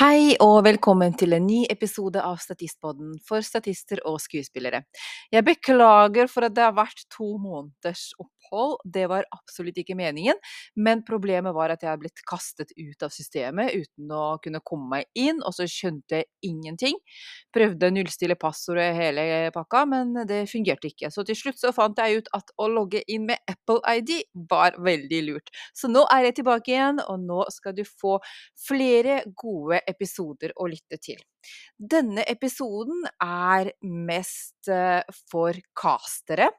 Hei og velkommen til en ny episode av Statistpodden for statister og skuespillere. Jeg beklager for at det har vært to måneders opphold, det var absolutt ikke meningen, men problemet var at jeg har blitt kastet ut av systemet uten å kunne komme meg inn, og så skjønte jeg ingenting. Prøvde å nullstille passordet hele pakka, men det fungerte ikke. Så til slutt så fant jeg ut at å logge inn med Apple ID var veldig lurt. Så nå er jeg tilbake igjen, og nå skal du få flere gode episoder å lytte til. Denne episoden er mest eh, for castere.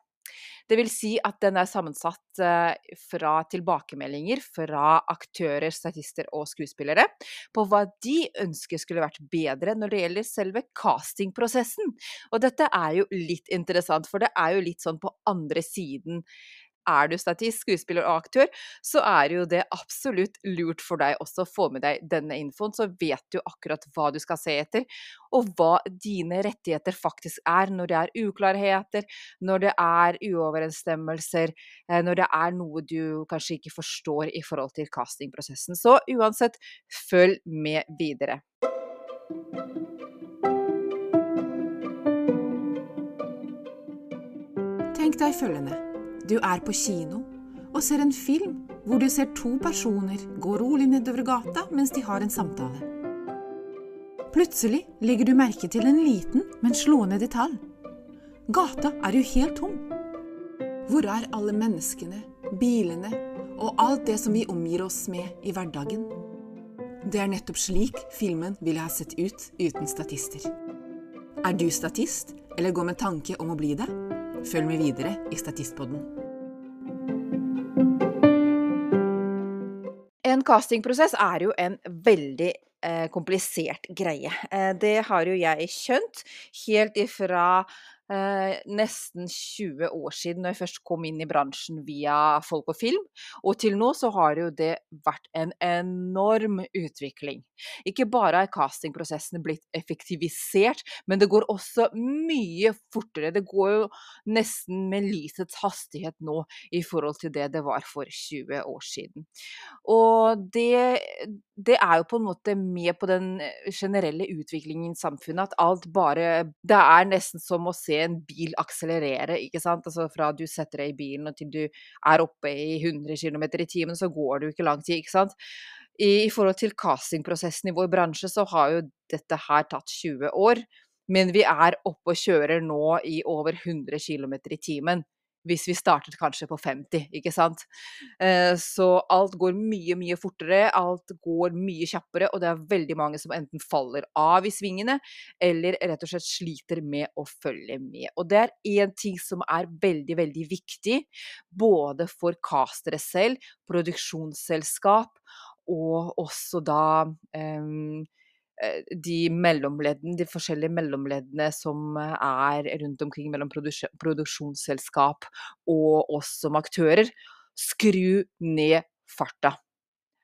Det vil si at den er sammensatt eh, fra tilbakemeldinger fra aktører, statister og skuespillere på hva de ønsker skulle vært bedre når det gjelder selve castingprosessen. Og dette er jo litt interessant, for det er jo litt sånn på andre siden er du statist, skuespiller og aktør, så er jo det absolutt lurt for deg også å få med deg denne infoen, så vet du akkurat hva du skal se etter, og hva dine rettigheter faktisk er når det er uklarheter, når det er uoverensstemmelser, eh, når det er noe du kanskje ikke forstår i forhold til castingprosessen. Så uansett, følg med videre. Tenk deg følgende. Du er på kino og ser en film hvor du ser to personer gå rolig nedover gata mens de har en samtale. Plutselig legger du merke til en liten, men slående detalj. Gata er jo helt tom. Hvor er alle menneskene, bilene og alt det som vi omgir oss med i hverdagen? Det er nettopp slik filmen ville ha sett ut uten statister. Er du statist, eller går med tanke om å bli det? Følg med videre i Statistpodden. En castingprosess er jo en veldig eh, komplisert greie. Eh, det har jo jeg skjønt helt ifra eh, nesten 20 år siden, når jeg først kom inn i bransjen via Folk og Film. Og til nå så har jo det vært en enorm utvikling. Ikke bare er castingprosessene blitt effektivisert, men det går også mye fortere. Det går jo nesten med lysets hastighet nå i forhold til det det var for 20 år siden. Og det, det er jo på en måte med på den generelle utviklingen i samfunnet, at alt bare Det er nesten som å se en bil akselerere, ikke sant. Altså fra du setter deg i bilen og til du er oppe i 100 km i timen, så går jo ikke lang tid, ikke sant. I, I forhold til castingprosessen i vår bransje, så har jo dette her tatt 20 år. Men vi er oppe og kjører nå i over 100 km i timen. Hvis vi startet kanskje på 50, ikke sant. Eh, så alt går mye, mye fortere, alt går mye kjappere, og det er veldig mange som enten faller av i svingene, eller rett og slett sliter med å følge med. Og det er én ting som er veldig, veldig viktig, både for castere selv, produksjonsselskap, og også da um, de mellomleddene, de forskjellige mellomleddene som er rundt omkring mellom produksjonsselskap og oss som aktører, skru ned farta.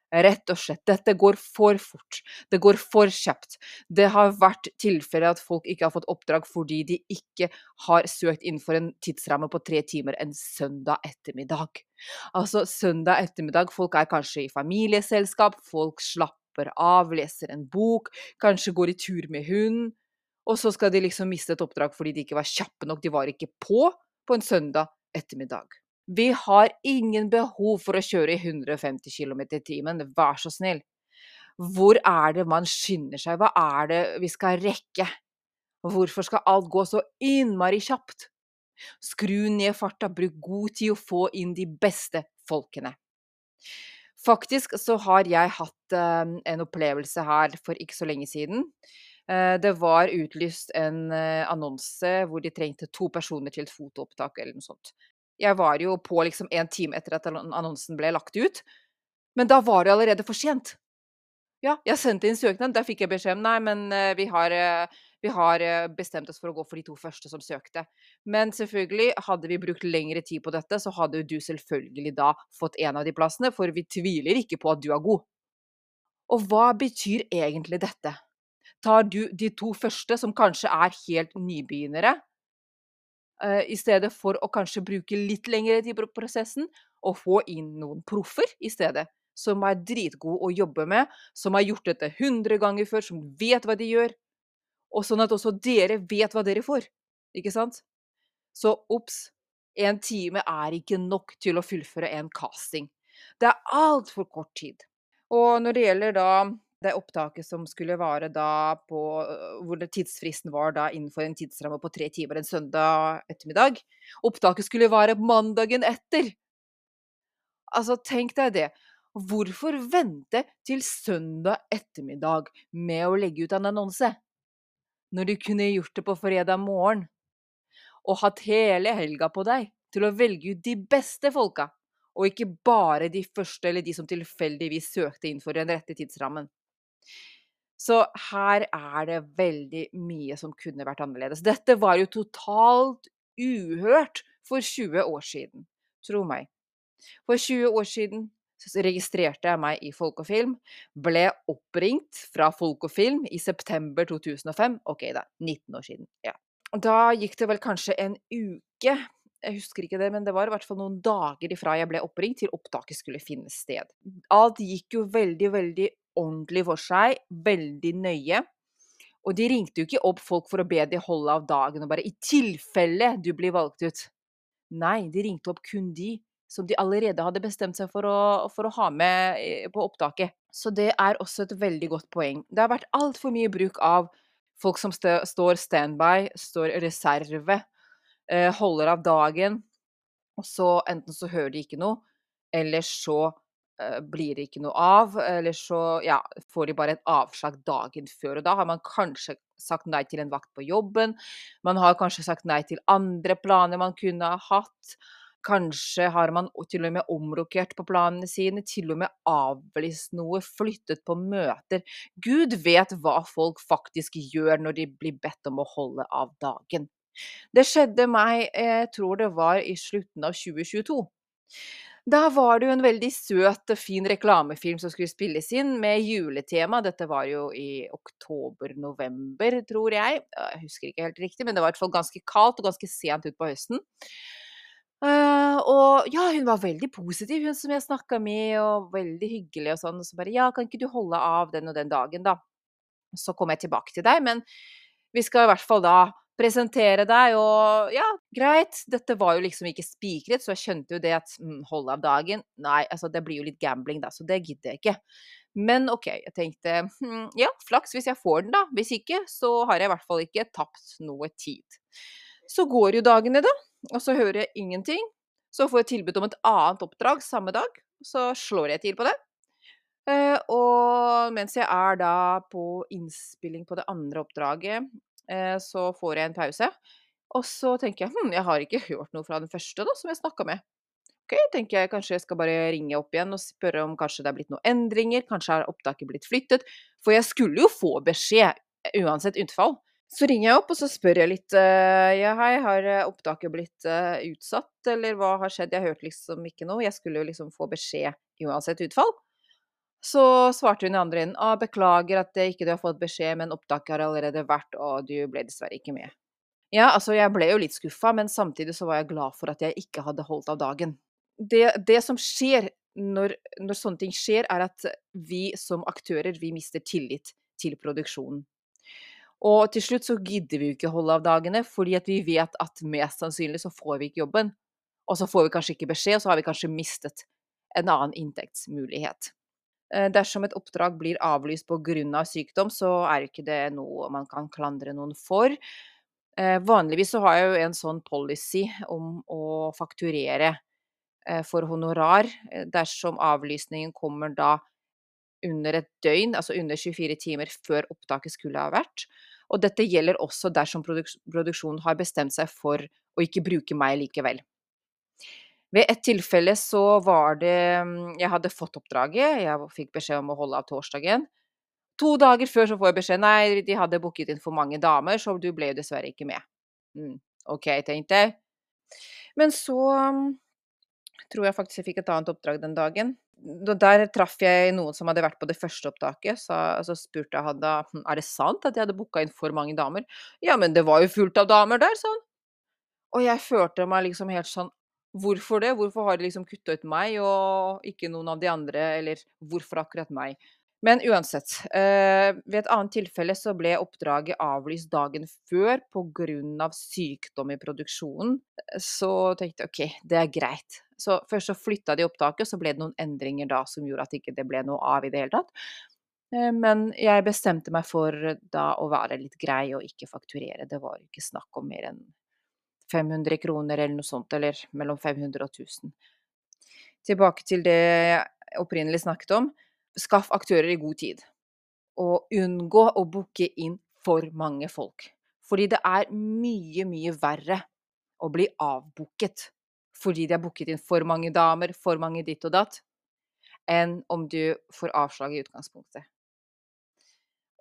Rett og slett. Dette går for fort. Det går for kjapt. Det har vært tilfeller at folk ikke har fått oppdrag fordi de ikke har søkt innenfor en tidsramme på tre timer en søndag ettermiddag. Altså søndag ettermiddag, folk er kanskje i familieselskap, folk slapper av, leser en bok, kanskje går i tur med hund, og så skal de liksom miste et oppdrag fordi de ikke var kjappe nok, de var ikke på på en søndag ettermiddag. Vi har ingen behov for å kjøre i 150 km i timen, vær så snill. Hvor er det man skynder seg, hva er det vi skal rekke? Hvorfor skal alt gå så innmari kjapt? Skru ned farta, bruk god tid og få inn de beste folkene. Faktisk så har jeg hatt uh, en opplevelse her for ikke så lenge siden. Uh, det var utlyst en uh, annonse hvor de trengte to personer til et fotoopptak eller noe sånt. Jeg var jo på liksom en time etter at annonsen ble lagt ut, men da var det allerede for sent. Ja, jeg sendte inn søknad, der fikk jeg beskjed om nei, men uh, vi, har, vi har uh, bestemt oss for å gå for de to første som søkte. Men selvfølgelig, hadde vi brukt lengre tid på dette, så hadde du selvfølgelig da fått en av de plassene, for vi tviler ikke på at du er god. Og hva betyr egentlig dette? Tar du de to første, som kanskje er helt nybegynnere, Uh, I stedet for å kanskje bruke litt lengre tid på prosessen, og få inn noen proffer i stedet, som er dritgode å jobbe med, som har gjort dette 100 ganger før, som vet hva de gjør. Og sånn at også dere vet hva dere får. Ikke sant? Så obs! En time er ikke nok til å fullføre en casting. Det er altfor kort tid. Og når det gjelder da det opptaket som skulle vare da på Hvor det tidsfristen var da innenfor en tidsramme på tre timer en søndag ettermiddag. Opptaket skulle vare mandagen etter! Altså, tenk deg det. Hvorfor vente til søndag ettermiddag med å legge ut en annonse, når du kunne gjort det på fredag morgen? Og hatt hele helga på deg til å velge ut de beste folka, og ikke bare de første eller de som tilfeldigvis søkte innenfor den rette tidsrammen. Så her er det veldig mye som kunne vært annerledes. Dette var jo totalt uhørt for 20 år siden, tro meg. For 20 år siden så registrerte jeg meg i Folk og Film, ble oppringt fra Folk og Film i september 2005. Ok, da. 19 år siden. Ja. Da gikk det vel kanskje en uke, jeg husker ikke det, men det var i hvert fall noen dager ifra jeg ble oppringt til opptaket skulle finne sted. Alt gikk jo veldig, veldig ordentlig for seg, veldig nøye. Og de ringte jo ikke opp folk for å be de holde av dagen og bare 'i tilfelle du blir valgt ut'. Nei, de ringte opp kun de som de allerede hadde bestemt seg for å, for å ha med eh, på opptaket. Så det er også et veldig godt poeng. Det har vært altfor mye bruk av folk som st står standby, står reserve, eh, holder av dagen, og så enten så hører de ikke noe, eller så eh, blir det ikke noe av, eller så ja, får de bare et avslag dagen før. Og da har man kanskje sagt nei til en vakt på jobben, man har kanskje sagt nei til andre planer man kunne ha hatt. Kanskje har man til og med omrokert på planene sine, til og med avlyst noe, flyttet på møter. Gud vet hva folk faktisk gjør når de blir bedt om å holde av dagen. Det skjedde meg, jeg tror det var i slutten av 2022. Da var det jo en veldig søt og fin reklamefilm som skulle spilles inn, med juletema. Dette var jo i oktober-november, tror jeg. Jeg husker ikke helt riktig, men det var i hvert fall ganske kaldt og ganske sent utpå høsten. Uh, og ja, hun var veldig positiv, hun som jeg snakka med, og veldig hyggelig og sånn. Og så bare ja, kan ikke du holde av den og den dagen, da? Så kommer jeg tilbake til deg, men vi skal i hvert fall da presentere deg, og ja, greit. Dette var jo liksom ikke spikret, så jeg skjønte jo det at mm, hold av dagen Nei, altså det blir jo litt gambling, da, så det gidder jeg ikke. Men OK, jeg tenkte hm, ja, flaks hvis jeg får den, da. Hvis ikke, så har jeg i hvert fall ikke tapt noe tid. Så går jo dagene, da, og så hører jeg ingenting. Så får jeg tilbud om et annet oppdrag samme dag, så slår jeg til på det. Uh, og mens jeg er da på innspilling på det andre oppdraget, uh, så får jeg en pause. Og så tenker jeg hm, jeg har ikke hørt noe fra den første da, som jeg snakka med. Ok, tenker jeg kanskje jeg skal bare ringe opp igjen og spørre om kanskje det er blitt noen endringer, kanskje er opptaket blitt flyttet. For jeg skulle jo få beskjed uansett utfall. Så ringer jeg opp og så spør jeg litt uh, Ja, hei, har opptaket blitt uh, utsatt, eller hva har skjedd? Jeg hørte liksom ikke noe. Jeg skulle jo liksom få beskjed uansett utfall. Så svarte hun i andre enden ah, beklager at ikke du har fått beskjed, men opptaket har allerede vært, og du ble dessverre ikke med. Ja, altså jeg ble jo litt skuffa, men samtidig så var jeg glad for at jeg ikke hadde holdt av dagen. Det, det som skjer når, når sånne ting skjer, er at vi som aktører, vi mister tillit til produksjonen. Og til slutt så gidder vi jo ikke holde av dagene, fordi at vi vet at mest sannsynlig så får vi ikke jobben. Og så får vi kanskje ikke beskjed, og så har vi kanskje mistet en annen inntektsmulighet. Eh, dersom et oppdrag blir avlyst pga. Av sykdom, så er ikke det noe man kan klandre noen for. Eh, vanligvis så har jeg jo en sånn policy om å fakturere eh, for honorar dersom avlysningen kommer da under et døgn, altså under 24 timer før opptaket skulle ha vært. Og dette gjelder også dersom produksjonen har bestemt seg for å ikke bruke meg likevel. Ved et tilfelle så var det mm, Jeg hadde fått oppdraget, jeg fikk beskjed om å holde av torsdagen. To dager før så får jeg beskjed nei, de hadde booket inn for mange damer, så du ble jo dessverre ikke med. Mm, OK, tenkte jeg. Men så mm, tror jeg faktisk jeg fikk et annet oppdrag den dagen der traff jeg noen som hadde vært på det første opptaket. Så, så spurte jeg han «Hm, er det sant at jeg hadde booka inn for mange damer. Ja, men det var jo fullt av damer der, sånn. Og jeg følte meg liksom helt sånn Hvorfor det? Hvorfor har de liksom kutta ut meg og ikke noen av de andre, eller hvorfor akkurat meg? Men uansett, eh, ved et annet tilfelle så ble oppdraget avlyst dagen før pga. sykdom i produksjonen. Så tenkte jeg OK, det er greit. Så først så flytta de opptaket, så ble det noen endringer da som gjorde at ikke det ble noe av i det hele tatt. Eh, men jeg bestemte meg for da å være litt grei og ikke fakturere. Det var ikke snakk om mer enn 500 kroner eller noe sånt, eller mellom 500 og 1000. Tilbake til det jeg opprinnelig snakket om. Skaff aktører i god tid, og unngå å booke inn for mange folk. Fordi det er mye, mye verre å bli avbooket fordi de har booket inn for mange damer, for mange ditt og datt, enn om du får avslag i utgangspunktet.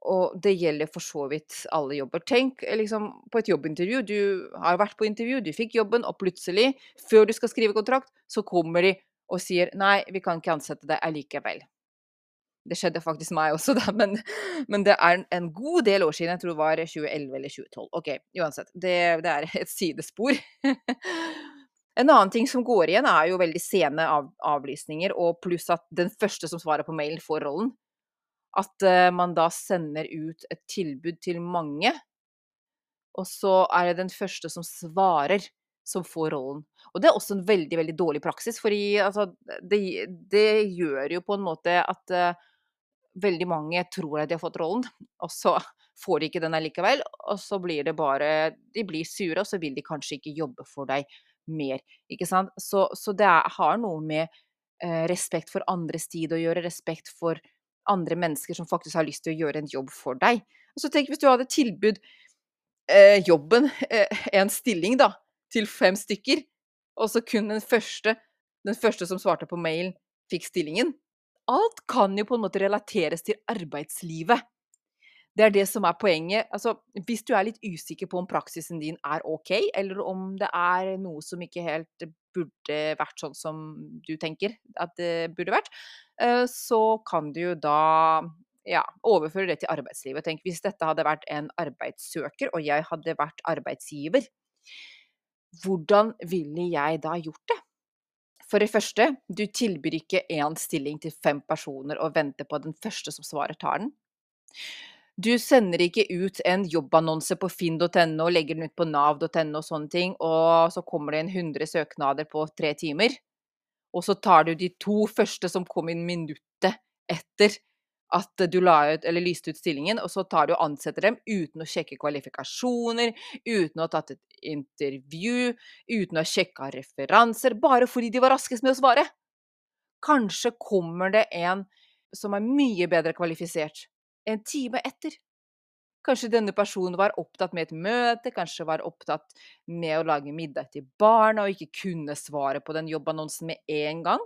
Og det gjelder for så vidt alle jobber. Tenk liksom på et jobbintervju. Du har vært på intervju, du fikk jobben, og plutselig, før du skal skrive kontrakt, så kommer de og sier 'nei, vi kan ikke ansette deg allikevel'. Det skjedde faktisk meg også, da, men, men, det er en god del år siden. Jeg tror det var 2011 eller 2012. OK, uansett. Det, det er et sidespor. En annen ting som går igjen, er jo veldig sene av, avlysninger, og pluss at den første som svarer på mailen, får rollen. At uh, man da sender ut et tilbud til mange, og så er det den første som svarer, som får rollen. Og det er også en veldig, veldig dårlig praksis, fordi altså, det, det, gjør jo på en måte at uh, veldig mange tror at de har fått rollen, og så får de ikke den allikevel. Og så blir det bare De blir sure, og så vil de kanskje ikke jobbe for deg mer. Ikke sant? Så, så det er, har noe med eh, respekt for andres tid å gjøre, respekt for andre mennesker som faktisk har lyst til å gjøre en jobb for deg. Og så tenk hvis du hadde tilbud eh, jobben, eh, en stilling, da, til fem stykker, og så kun den første, den første som svarte på mailen, fikk stillingen alt kan jo på en måte relateres til arbeidslivet. Det er det som er poenget. Altså, hvis du er litt usikker på om praksisen din er ok, eller om det er noe som ikke helt burde vært sånn som du tenker at det burde vært, eh, så kan du jo da ja, overføre det til arbeidslivet. Tenk hvis dette hadde vært en arbeidssøker, og jeg hadde vært arbeidsgiver. Hvordan ville jeg da gjort det? For det første, du tilbyr ikke én stilling til fem personer og venter på den første som svarer, tar den. Du sender ikke ut en jobbannonse på finn.no og legger den ut på nav.no og sånne ting, og så kommer det inn 100 søknader på tre timer. Og så tar du de to første som kom inn minuttet etter at du la ut, eller lyste ut stillingen, og så tar du og ansetter dem uten å sjekke kvalifikasjoner, uten å ha tatt et intervju, uten å ha sjekka referanser, bare fordi de var raskest med å svare. Kanskje kommer det en som er mye bedre kvalifisert, en time etter. Kanskje denne personen var opptatt med et møte, kanskje var opptatt med å lage middag til barna og ikke kunne svare på den jobbannonsen med en gang.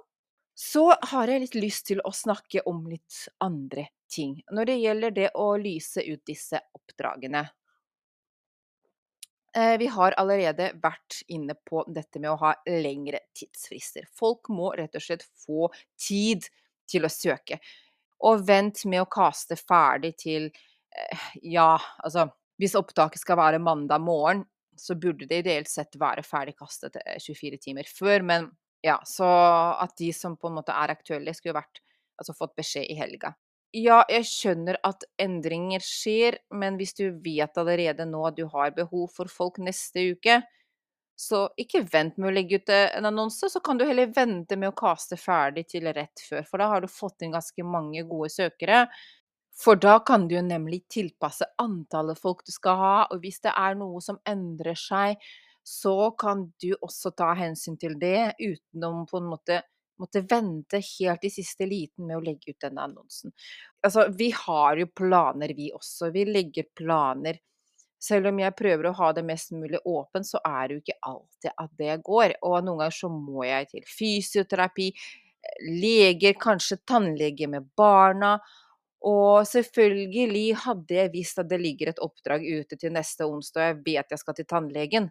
Så har jeg litt lyst til å snakke om litt andre ting når det gjelder det å lyse ut disse oppdragene. Eh, vi har allerede vært inne på dette med å ha lengre tidsfrister. Folk må rett og slett få tid til å søke. Og vent med å kaste ferdig til eh, Ja, altså Hvis opptaket skal være mandag morgen, så burde det ideelt sett være ferdig kastet 24 eh, timer før. Men ja, så at de som på en måte er aktuelle, skulle vært altså fått beskjed i helga. Ja, jeg skjønner at endringer skjer, men hvis du vet allerede nå at du har behov for folk neste uke, så ikke vent med å legge ut eh, en annonse, så kan du heller vente med å kaste ferdig til rett før, for da har du fått inn ganske mange gode søkere. For da kan du jo nemlig tilpasse antallet folk du skal ha, og hvis det er noe som endrer seg, så kan du også ta hensyn til det uten å på en måte måtte vente helt i siste liten med å legge ut denne annonsen. Altså, vi har jo planer, vi også. Vi legger planer. Selv om jeg prøver å ha det mest mulig åpent, så er det jo ikke alltid at det går. Og noen ganger så må jeg til fysioterapi, leger, kanskje tannlege med barna. Og selvfølgelig hadde jeg visst at det ligger et oppdrag ute til neste onsdag, og jeg vet jeg skal til tannlegen,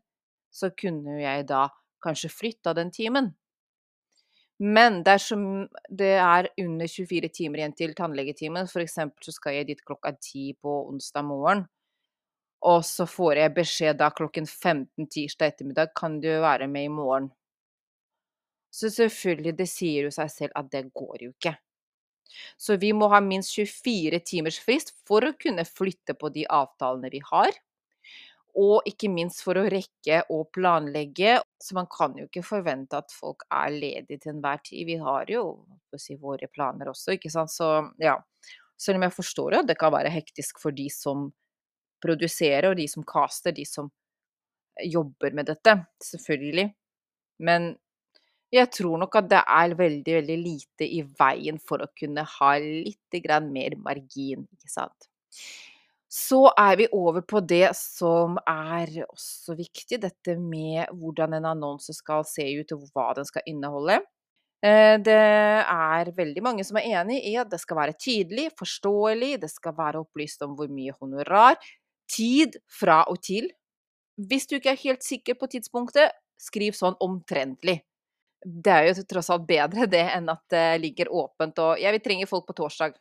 så kunne jeg da kanskje flytta den timen. Men dersom det er under 24 timer igjen til tannlegetimen, f.eks. så skal jeg dit klokka ti på onsdag morgen, og så får jeg beskjed da klokken 15 tirsdag ettermiddag kan du være med i morgen. Så selvfølgelig, det sier jo seg selv at det går jo ikke. Så vi må ha minst 24 timers frist for å kunne flytte på de avtalene vi har. Og ikke minst for å rekke å planlegge. Så man kan jo ikke forvente at folk er ledige til enhver tid. Vi har jo si, våre planer også, ikke sant. Så ja. Selv om jeg forstår jo at det kan være hektisk for de som produserer, og de som caster, de som jobber med dette. Selvfølgelig. Men jeg tror nok at det er veldig, veldig lite i veien for å kunne ha litt mer margin, ikke sant. Så er vi over på det som er også viktig, dette med hvordan en annonse skal se ut, og hva den skal inneholde. Eh, det er veldig mange som er enig i at det skal være tydelig, forståelig, det skal være opplyst om hvor mye honorar, tid fra og til. Hvis du ikke er helt sikker på tidspunktet, skriv sånn omtrentlig det er jo tross alt bedre det enn at det ligger åpent og Ja, vi trenger folk på torsdag.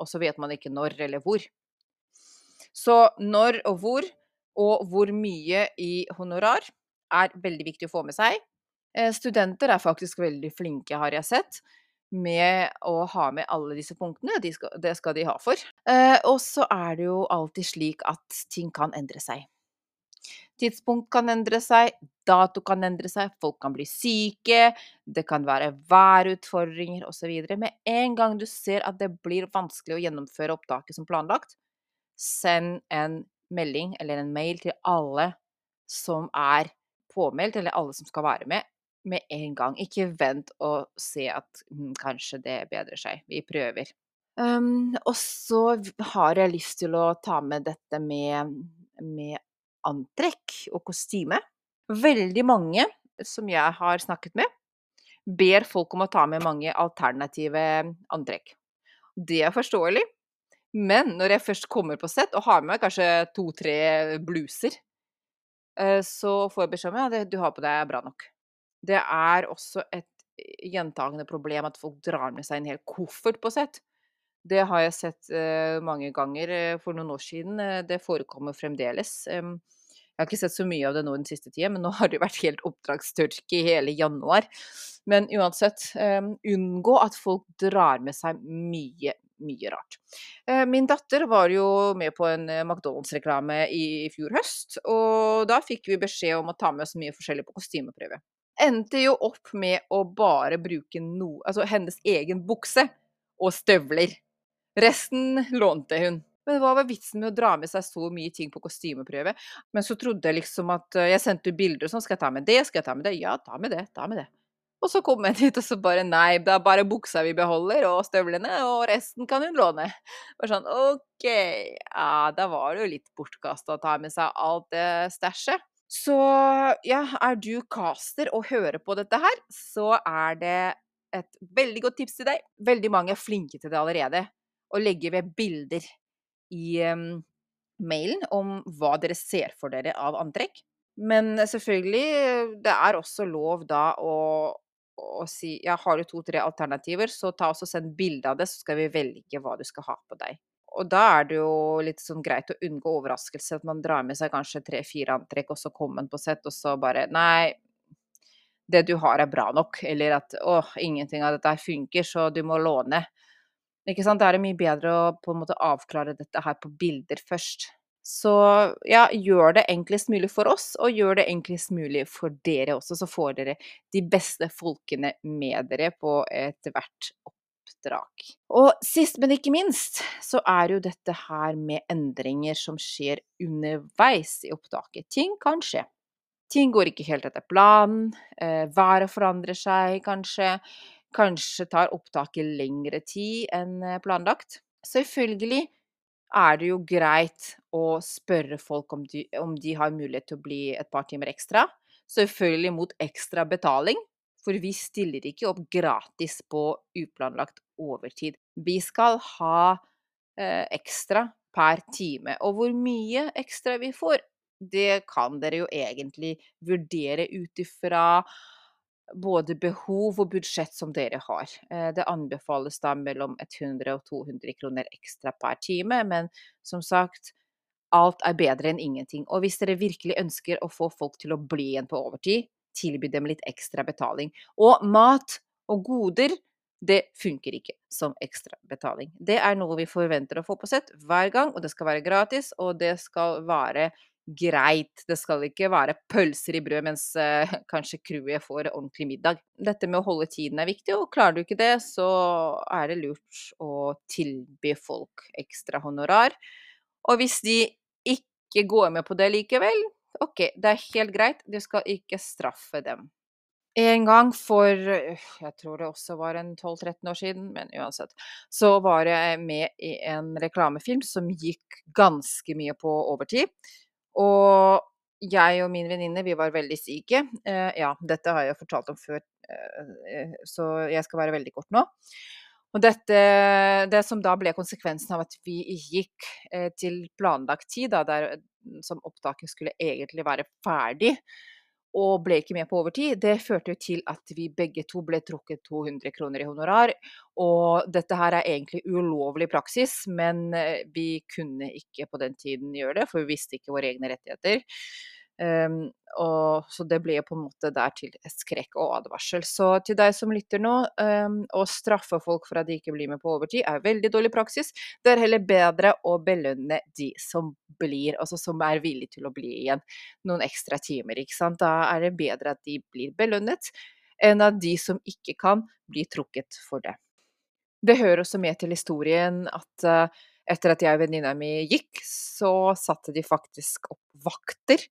Og så vet man ikke når eller hvor. Så når og hvor, og hvor mye i honorar, er veldig viktig å få med seg. Eh, studenter er faktisk veldig flinke, har jeg sett, med å ha med alle disse punktene. De skal, det skal de ha for. Eh, og så er det jo alltid slik at ting kan endre seg. Tidspunkt kan endre seg, dato kan endre seg, folk kan bli syke, det kan være værutfordringer osv. Med en gang du ser at det blir vanskelig å gjennomføre opptaket som planlagt, send en melding eller en mail til alle som er påmeldt, eller alle som skal være med, med en gang. Ikke vent og se at hm, kanskje det bedrer seg. Vi prøver. Um, og så har jeg lyst til å ta med dette med, med antrekk og kostyme. Veldig mange som jeg har snakket med, ber folk om å ta med mange alternative antrekk. Det er forståelig, men når jeg først kommer på sett og har med kanskje to-tre bluser, eh, så får jeg beskjed om at ja, du har på deg bra nok. Det er også et gjentagende problem at folk drar med seg en hel koffert på sett. Det har jeg sett uh, mange ganger uh, for noen år siden. Det forekommer fremdeles. Jeg har ikke sett så mye av det nå den siste tida, men nå har det vært helt oppdragstørke i hele januar. Men uansett, unngå at folk drar med seg mye, mye rart. Min datter var jo med på en McDonald's-reklame i fjor høst, og da fikk vi beskjed om å ta med oss mye forskjellig på kostymeprøve. Endte jo opp med å bare bruke noe Altså hennes egen bukse og støvler. Resten lånte hun. Men hva var vitsen med å dra med seg så mye ting på kostymeprøve? Men så trodde jeg liksom at Jeg sendte ut bilder og sånn. Skal jeg ta med det? Skal jeg ta med det? Ja, ta med det. Ta med det. Og så kom jeg dit, og så bare Nei, det er bare buksa vi beholder, og støvlene, og resten kan hun låne. Bare sånn OK. Ja, da var det jo litt bortkasta å ta med seg alt det stæsjet. Så ja, er du caster og hører på dette her, så er det et veldig godt tips til deg. Veldig mange er flinke til det allerede. Å legge ved bilder i um, mailen om hva dere ser for dere av antrekk. Men selvfølgelig, det er også lov da å, å si ja, har du to-tre alternativer, så ta og send bilde av det, så skal vi velge hva du skal ha på deg. Og da er det jo litt sånn greit å unngå overraskelse, at man drar med seg kanskje tre-fire antrekk, og så kommer man på sett, og så bare Nei, det du har er bra nok. Eller at å, ingenting av dette funker, så du må låne. Ikke sant? Da er det mye bedre å på en måte avklare dette her på bilder først. Så ja, gjør det enklest mulig for oss, og gjør det enklest mulig for dere også, så får dere de beste folkene med dere på ethvert oppdrag. Og sist, men ikke minst, så er jo dette her med endringer som skjer underveis i opptaket. Ting kan skje. Ting går ikke helt etter planen, eh, været forandrer seg kanskje, Kanskje tar opptaket lengre tid enn eh, planlagt. Selvfølgelig er det jo greit å spørre folk om de, om de har mulighet til å bli et par timer ekstra. Selvfølgelig mot ekstra betaling, for vi stiller ikke opp gratis på uplanlagt overtid. Vi skal ha eh, ekstra per time. Og hvor mye ekstra vi får, det kan dere jo egentlig vurdere ut ifra både behov og budsjett som dere har. Eh, det anbefales da mellom 100 og 200 kroner ekstra per time, men som sagt, alt er bedre enn ingenting. Og hvis dere virkelig ønsker å få folk til å bli igjen på overtid, tilby dem litt ekstra betaling. Og mat og goder, det funker ikke som ekstra betaling. Det er noe vi forventer å få på sett hver gang, og det skal være gratis, og det skal være greit. Det skal ikke være pølser i brød mens eh, kanskje crewet får ordentlig middag. Dette med å holde tiden er viktig, og klarer du ikke det, så er det lurt å tilby folk ekstra honorar. Og hvis de ikke går med på det likevel, ok, det er helt greit, du skal ikke straffe dem. En gang for jeg tror det også var en 12-13 år siden, men uansett, så var jeg med i en reklamefilm som gikk ganske mye på overtid. Og jeg og min venninne, vi var veldig syke. Eh, ja, dette har jeg jo fortalt om før, eh, så jeg skal være veldig kort nå. Og dette, det som da ble konsekvensen av at vi gikk eh, til planlagt tid, da, der som opptaket skulle egentlig være ferdig, og ble ikke med på overtid, det førte jo til at vi begge to ble trukket 200 kroner i honorar. Og dette her er egentlig ulovlig praksis, men eh, vi kunne ikke på den tiden gjøre det, for vi visste ikke våre egne rettigheter. Um, og, så det ble på en måte der til skrekk og advarsel. Så til deg som lytter nå, um, å straffe folk for at de ikke blir med på overtid, er veldig dårlig praksis. Det er heller bedre å belønne de som blir, altså som er villige til å bli igjen noen ekstra timer. ikke sant? Da er det bedre at de blir belønnet, enn at de som ikke kan, blir trukket for det. Det hører også med til historien at uh, etter at jeg og venninna mi gikk, så satte de faktisk opp vakter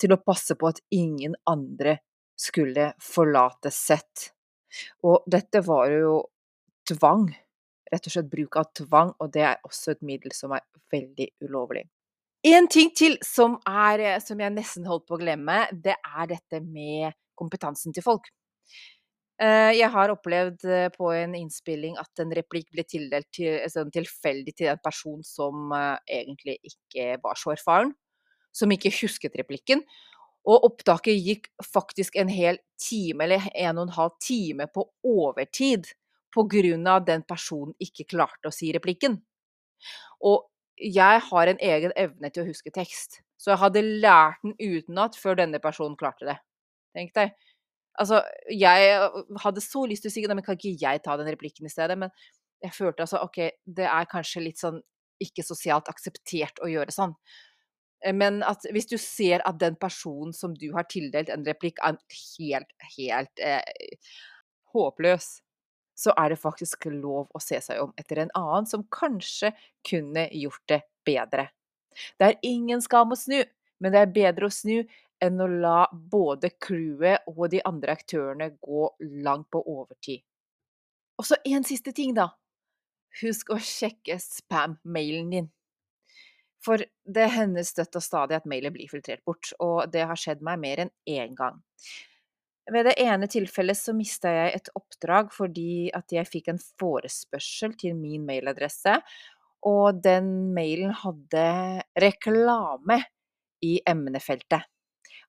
til å passe på at ingen andre skulle forlate sett. Og dette var jo tvang. Rett og slett bruk av tvang, og det er også et middel som er veldig ulovlig. En ting til som, er, som jeg nesten holdt på å glemme, det er dette med kompetansen til folk. Eh, jeg har opplevd eh, på en innspilling at en replikk ble tildelt til, sånn tilfeldig til en person som eh, egentlig ikke var så erfaren, som ikke husket replikken. Og opptaket gikk faktisk en hel time, eller en og en halv time, på overtid på grunn av den personen ikke klarte å si replikken. Og jeg har en egen evne til å huske tekst, så jeg hadde lært den utenat før denne personen klarte det. Tenk deg. Altså, jeg hadde så lyst til å si Nei, men kan ikke jeg ta den replikken i stedet? Men jeg følte altså OK, det er kanskje litt sånn ikke sosialt akseptert å gjøre sånn. Eh, men at hvis du ser at den personen som du har tildelt en replikk, er helt, helt eh, håpløs, så er det faktisk lov å se seg om etter en annen som kanskje kunne gjort det bedre. Det er ingen skam å snu, men det er bedre å snu enn å la både crewet og de andre aktørene gå langt på overtid. Og så en siste ting, da. Husk å sjekke spam-mailen din. For det hender støtt og stadig at mailer blir filtrert bort, og det har skjedd meg mer enn én gang. Ved det ene tilfellet så mista jeg et oppdrag fordi at jeg fikk en forespørsel til min mailadresse, og den mailen hadde reklame i emnefeltet.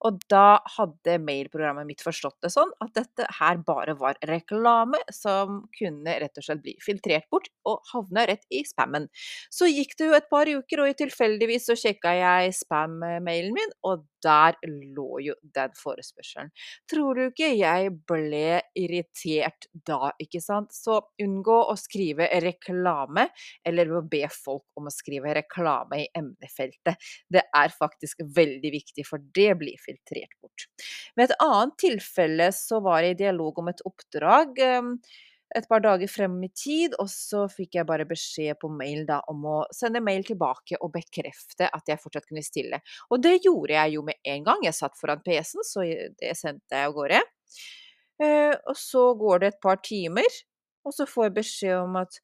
Og da hadde mailprogrammet mitt forstått det sånn at dette her bare var reklame som kunne rett og slett bli filtrert bort og havna rett i spammen. Så gikk det jo et par uker, og tilfeldigvis så sjekka jeg spam-mailen min, og der lå jo den forespørselen. Tror du ikke jeg ble irritert da, ikke sant? Så unngå å skrive reklame, eller å be folk om å skrive reklame i emnefeltet. Det er faktisk veldig viktig, for det blir filtrert filtrert bort. Ved et annet tilfelle så var jeg i dialog om et oppdrag ehm, et par dager frem i tid, og så fikk jeg bare beskjed på mail da om å sende mail tilbake og bekrefte at jeg fortsatt kunne stille. Og det gjorde jeg jo med en gang. Jeg satt foran PC-en, så det sendte jeg av gårde. Eh, og så går det et par timer, og så får jeg beskjed om at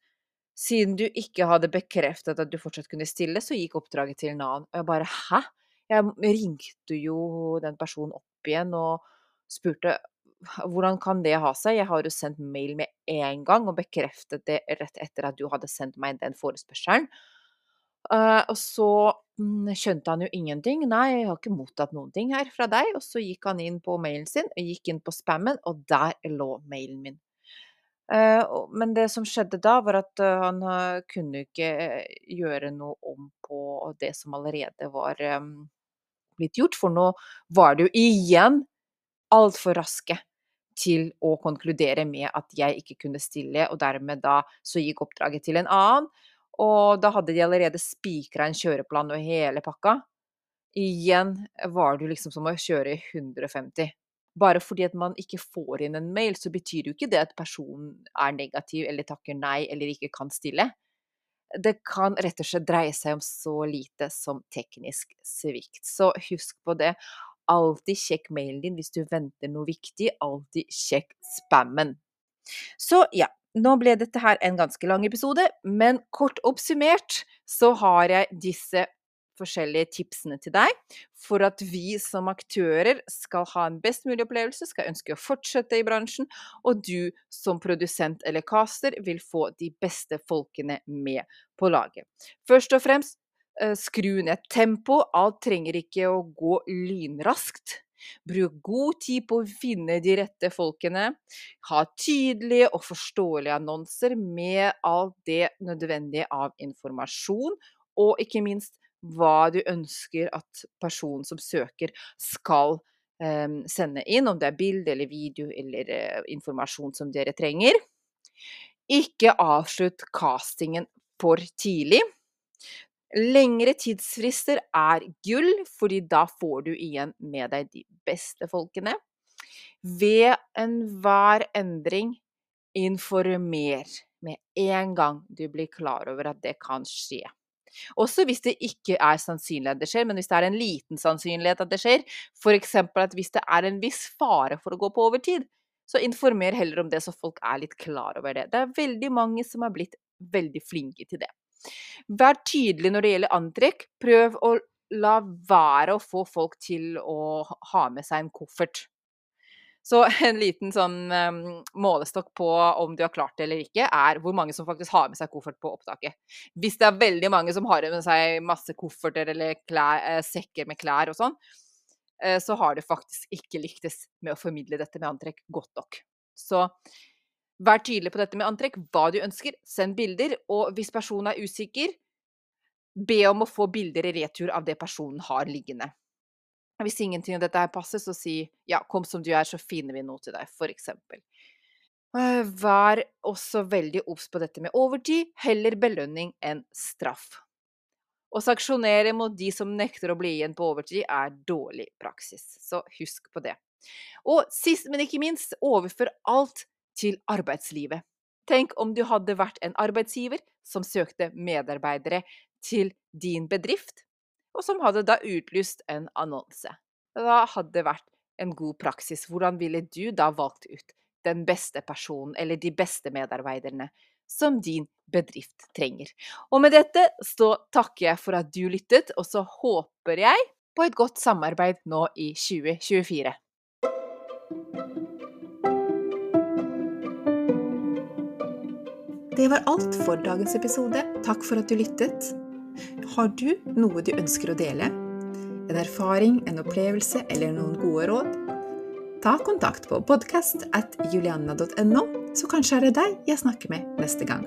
siden du ikke hadde bekreftet at du fortsatt kunne stille, så gikk oppdraget til en annen. Og jeg bare hæ? Jeg ringte jo den personen opp igjen og spurte hvordan kan det ha seg? Jeg har jo sendt mail med en gang og bekreftet det rett etter at du hadde sendt meg den forespørselen. Uh, og så mm, skjønte han jo ingenting. Nei, jeg har ikke mottatt noen ting her fra deg. Og så gikk han inn på mailen sin, gikk inn på spammen, og der lå mailen min. Uh, men det som skjedde da, var at uh, han kunne ikke gjøre noe om på det som allerede var blitt gjort, for nå var det jo igjen altfor raske til å konkludere med at jeg ikke kunne stille, og dermed da så gikk oppdraget til en annen. Og da hadde de allerede spikra en kjøreplan og hele pakka. Igjen var det liksom som å kjøre 150. Bare fordi at man ikke får inn en mail, så betyr jo ikke det at personen er negativ eller takker nei eller ikke kan stille. Det kan rett og slett dreie seg om så lite som teknisk svikt. Så husk på det. Alltid sjekk mailen din hvis du venter noe viktig. Alltid sjekk spammen. Så ja, nå ble dette her en ganske lang episode, men kort oppsummert så har jeg disse forskjellige tipsene til deg for at vi som aktører skal ha en best mulig opplevelse, skal ønske å fortsette i bransjen, og du som produsent eller caster vil få de beste folkene med på laget. Først og fremst, skru ned tempo. Alt trenger ikke å gå lynraskt. Bruk god tid på å finne de rette folkene. Ha tydelige og forståelige annonser med alt det nødvendige av informasjon, og ikke minst hva du ønsker at personen som søker, skal eh, sende inn, om det er bilde eller video eller eh, informasjon som dere trenger. Ikke avslutt castingen for tidlig. Lengre tidsfrister er gull, fordi da får du igjen med deg de beste folkene. Ved enhver endring, informer med en gang du blir klar over at det kan skje. Også hvis det ikke er sannsynlig at det skjer, men hvis det er en liten sannsynlighet at det skjer, f.eks. at hvis det er en viss fare for å gå på overtid, så informer heller om det, så folk er litt klar over det. Det er veldig mange som har blitt veldig flinke til det. Vær tydelig når det gjelder antrekk. Prøv å la være å få folk til å ha med seg en koffert. Så en liten sånn um, målestokk på om du har klart det eller ikke, er hvor mange som faktisk har med seg koffert på opptaket. Hvis det er veldig mange som har med seg masse kofferter eller klær, eh, sekker med klær og sånn, eh, så har du faktisk ikke lyktes med å formidle dette med antrekk godt nok. Så vær tydelig på dette med antrekk, hva du ønsker, send bilder, og hvis personen er usikker, be om å få bilder i retur av det personen har liggende. Hvis ingenting av dette her passer, så si ja, kom som du er, så finner vi noe til deg, for eksempel. Eh, vær også veldig obs på dette med overtid, heller belønning enn straff. Å sanksjonere mot de som nekter å bli igjen på overtid, er dårlig praksis, så husk på det. Og sist, men ikke minst, overfør alt til arbeidslivet. Tenk om du hadde vært en arbeidsgiver som søkte medarbeidere til din bedrift og som hadde da utlyst en annonse. Hva hadde det vært en god praksis? Hvordan ville du da valgt ut den beste personen eller de beste medarbeiderne som din bedrift trenger? Og med dette så takker jeg for at du lyttet, og så håper jeg på et godt samarbeid nå i 2024. Det var alt for dagens episode. Takk for at du lyttet. Har du noe du ønsker å dele? En erfaring, en opplevelse eller noen gode råd? Ta kontakt på podkast så kanskje er det deg jeg snakker med neste gang.